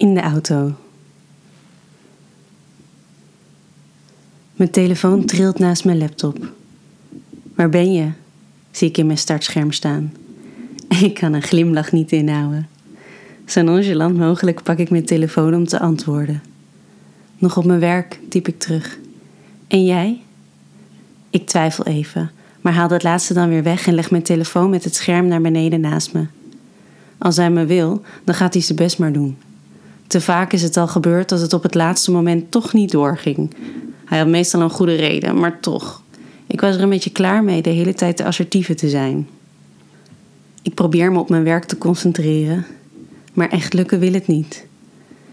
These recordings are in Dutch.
In de auto. Mijn telefoon trilt naast mijn laptop. Waar ben je? zie ik in mijn startscherm staan. Ik kan een glimlach niet inhouden. Zo nonchalant mogelijk pak ik mijn telefoon om te antwoorden. Nog op mijn werk, typ ik terug. En jij? Ik twijfel even, maar haal dat laatste dan weer weg en leg mijn telefoon met het scherm naar beneden naast me. Als hij me wil, dan gaat hij zijn best maar doen. Te vaak is het al gebeurd dat het op het laatste moment toch niet doorging. Hij had meestal een goede reden, maar toch. Ik was er een beetje klaar mee de hele tijd de assertieve te zijn. Ik probeer me op mijn werk te concentreren, maar echt lukken wil het niet.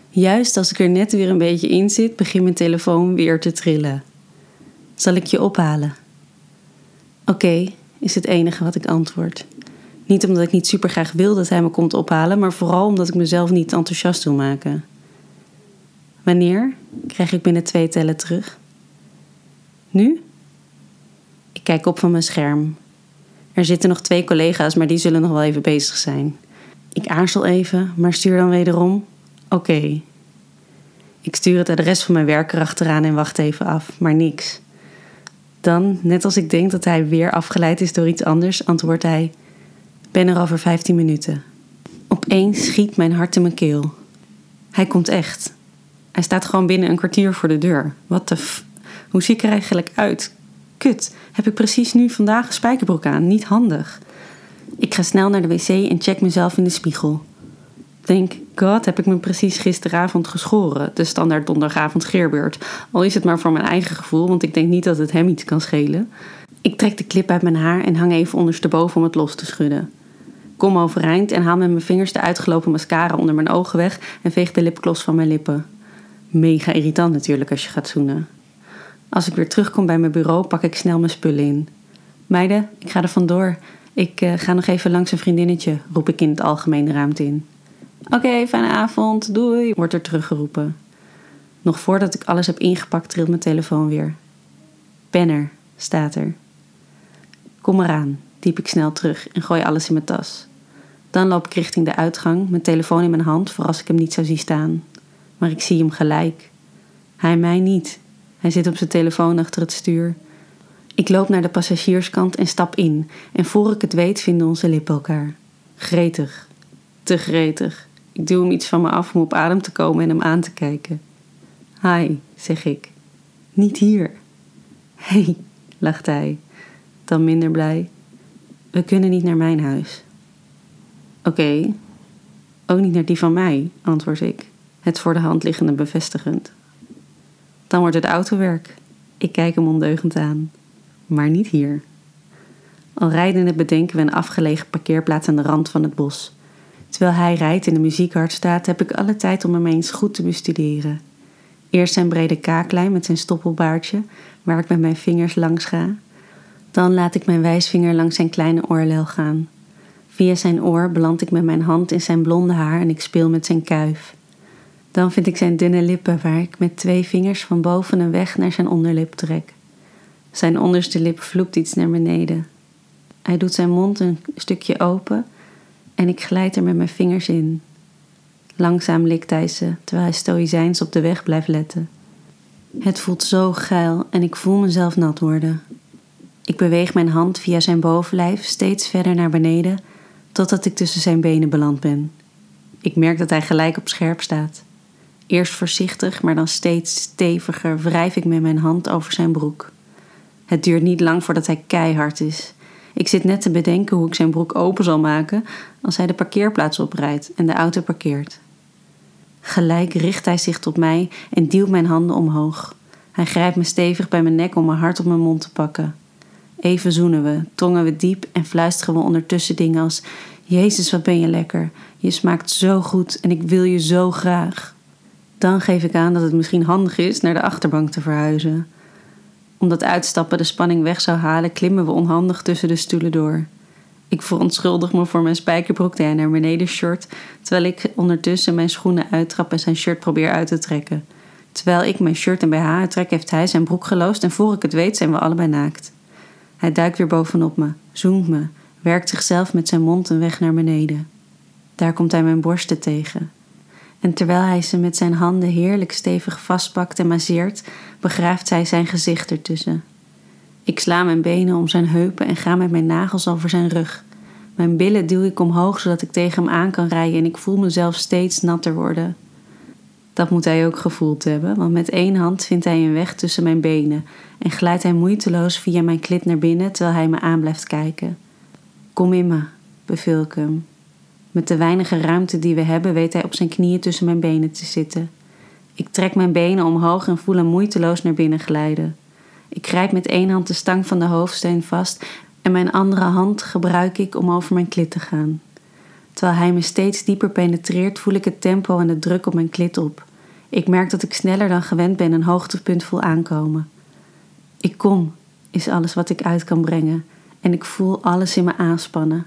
Juist als ik er net weer een beetje in zit, begint mijn telefoon weer te trillen. Zal ik je ophalen? Oké, is het enige wat ik antwoord. Niet omdat ik niet super graag wil dat hij me komt ophalen, maar vooral omdat ik mezelf niet enthousiast wil maken. Wanneer? krijg ik binnen twee tellen terug. Nu? Ik kijk op van mijn scherm. Er zitten nog twee collega's, maar die zullen nog wel even bezig zijn. Ik aarzel even, maar stuur dan wederom: Oké. Ik stuur het adres van mijn werker achteraan en wacht even af, maar niks. Dan, net als ik denk dat hij weer afgeleid is door iets anders, antwoordt hij: Ben er over 15 minuten. Opeens schiet mijn hart in mijn keel. Hij komt echt. Hij staat gewoon binnen een kwartier voor de deur. Wat de f. Hoe zie ik er eigenlijk uit? Kut, heb ik precies nu vandaag een spijkerbroek aan? Niet handig. Ik ga snel naar de wc en check mezelf in de spiegel. Denk, god, heb ik me precies gisteravond geschoren. De standaard donderdagavond scheerbeurt. Al is het maar voor mijn eigen gevoel, want ik denk niet dat het hem iets kan schelen. Ik trek de clip uit mijn haar en hang even ondersteboven om het los te schudden. Kom overeind en haal met mijn vingers de uitgelopen mascara onder mijn ogen weg en veeg de lipgloss van mijn lippen. Mega irritant natuurlijk als je gaat zoenen. Als ik weer terugkom bij mijn bureau, pak ik snel mijn spullen in. Meiden, ik ga er vandoor. Ik uh, ga nog even langs een vriendinnetje, roep ik in het algemene ruimte in. Oké, fijne avond, doei, wordt er teruggeroepen. Nog voordat ik alles heb ingepakt, trilt mijn telefoon weer. Penner, staat er. Kom eraan, typ ik snel terug en gooi alles in mijn tas. Dan loop ik richting de uitgang, mijn telefoon in mijn hand voor als ik hem niet zou zien staan. Maar ik zie hem gelijk. Hij mij niet. Hij zit op zijn telefoon achter het stuur. Ik loop naar de passagierskant en stap in. En voor ik het weet vinden onze lippen elkaar. Gretig. Te gretig. Ik duw hem iets van me af om op adem te komen en hem aan te kijken. Hi, zeg ik. Niet hier. Hé, hey, lacht hij. Dan minder blij. We kunnen niet naar mijn huis. Oké. Ook niet naar die van mij, antwoord ik, het voor de hand liggende bevestigend. Dan wordt het autowerk. Ik kijk hem ondeugend aan. Maar niet hier. Al rijdende bedenken we een afgelegen parkeerplaats aan de rand van het bos. Terwijl hij rijdt en de muziek hard staat, heb ik alle tijd om hem eens goed te bestuderen. Eerst zijn brede kaaklijn met zijn stoppelbaardje, waar ik met mijn vingers langs ga. Dan laat ik mijn wijsvinger langs zijn kleine oorlel gaan. Via zijn oor beland ik met mijn hand in zijn blonde haar en ik speel met zijn kuif. Dan vind ik zijn dunne lippen waar ik met twee vingers van boven en weg naar zijn onderlip trek. Zijn onderste lip vloept iets naar beneden. Hij doet zijn mond een stukje open en ik glijd er met mijn vingers in. Langzaam likt hij ze, terwijl hij stoïcijns op de weg blijft letten. Het voelt zo geil en ik voel mezelf nat worden. Ik beweeg mijn hand via zijn bovenlijf steeds verder naar beneden, totdat ik tussen zijn benen beland ben. Ik merk dat hij gelijk op scherp staat. Eerst voorzichtig, maar dan steeds steviger wrijf ik met mijn hand over zijn broek. Het duurt niet lang voordat hij keihard is. Ik zit net te bedenken hoe ik zijn broek open zal maken als hij de parkeerplaats oprijdt en de auto parkeert. Gelijk richt hij zich tot mij en duwt mijn handen omhoog. Hij grijpt me stevig bij mijn nek om me hard op mijn mond te pakken. Even zoenen we, tongen we diep en fluisteren we ondertussen dingen als: Jezus, wat ben je lekker. Je smaakt zo goed en ik wil je zo graag. Dan geef ik aan dat het misschien handig is naar de achterbank te verhuizen. Omdat uitstappen de spanning weg zou halen, klimmen we onhandig tussen de stoelen door. Ik verontschuldig me voor mijn spijkerbroek die hij naar beneden short, terwijl ik ondertussen mijn schoenen uittrap en zijn shirt probeer uit te trekken. Terwijl ik mijn shirt en BH uittrek, heeft hij zijn broek geloosd en voor ik het weet zijn we allebei naakt. Hij duikt weer bovenop me, zoemt me, werkt zichzelf met zijn mond een weg naar beneden. Daar komt hij mijn borsten tegen. En terwijl hij ze met zijn handen heerlijk stevig vastpakt en masseert, begraaft hij zijn gezicht ertussen. Ik sla mijn benen om zijn heupen en ga met mijn nagels over zijn rug. Mijn billen duw ik omhoog zodat ik tegen hem aan kan rijden en ik voel mezelf steeds natter worden. Dat moet hij ook gevoeld hebben, want met één hand vindt hij een weg tussen mijn benen en glijdt hij moeiteloos via mijn klit naar binnen terwijl hij me aan blijft kijken. Kom in me, beveel ik hem. Met de weinige ruimte die we hebben, weet hij op zijn knieën tussen mijn benen te zitten. Ik trek mijn benen omhoog en voel hem moeiteloos naar binnen glijden. Ik grijp met één hand de stang van de hoofdsteen vast en mijn andere hand gebruik ik om over mijn klit te gaan. Terwijl hij me steeds dieper penetreert, voel ik het tempo en de druk op mijn klit op. Ik merk dat ik sneller dan gewend ben een hoogtepunt voel aankomen. Ik kom, is alles wat ik uit kan brengen, en ik voel alles in me aanspannen.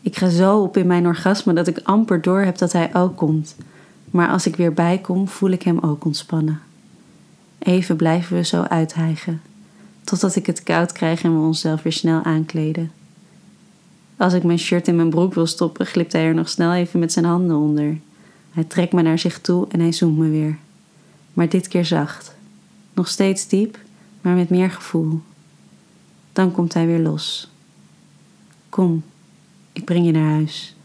Ik ga zo op in mijn orgasme dat ik amper door heb dat hij ook komt. Maar als ik weer bijkom, voel ik hem ook ontspannen. Even blijven we zo uithijgen, totdat ik het koud krijg en we onszelf weer snel aankleden. Als ik mijn shirt in mijn broek wil stoppen, glipt hij er nog snel even met zijn handen onder. Hij trekt me naar zich toe en hij zoemt me weer. Maar dit keer zacht. Nog steeds diep, maar met meer gevoel. Dan komt hij weer los. Kom, ik breng je naar huis.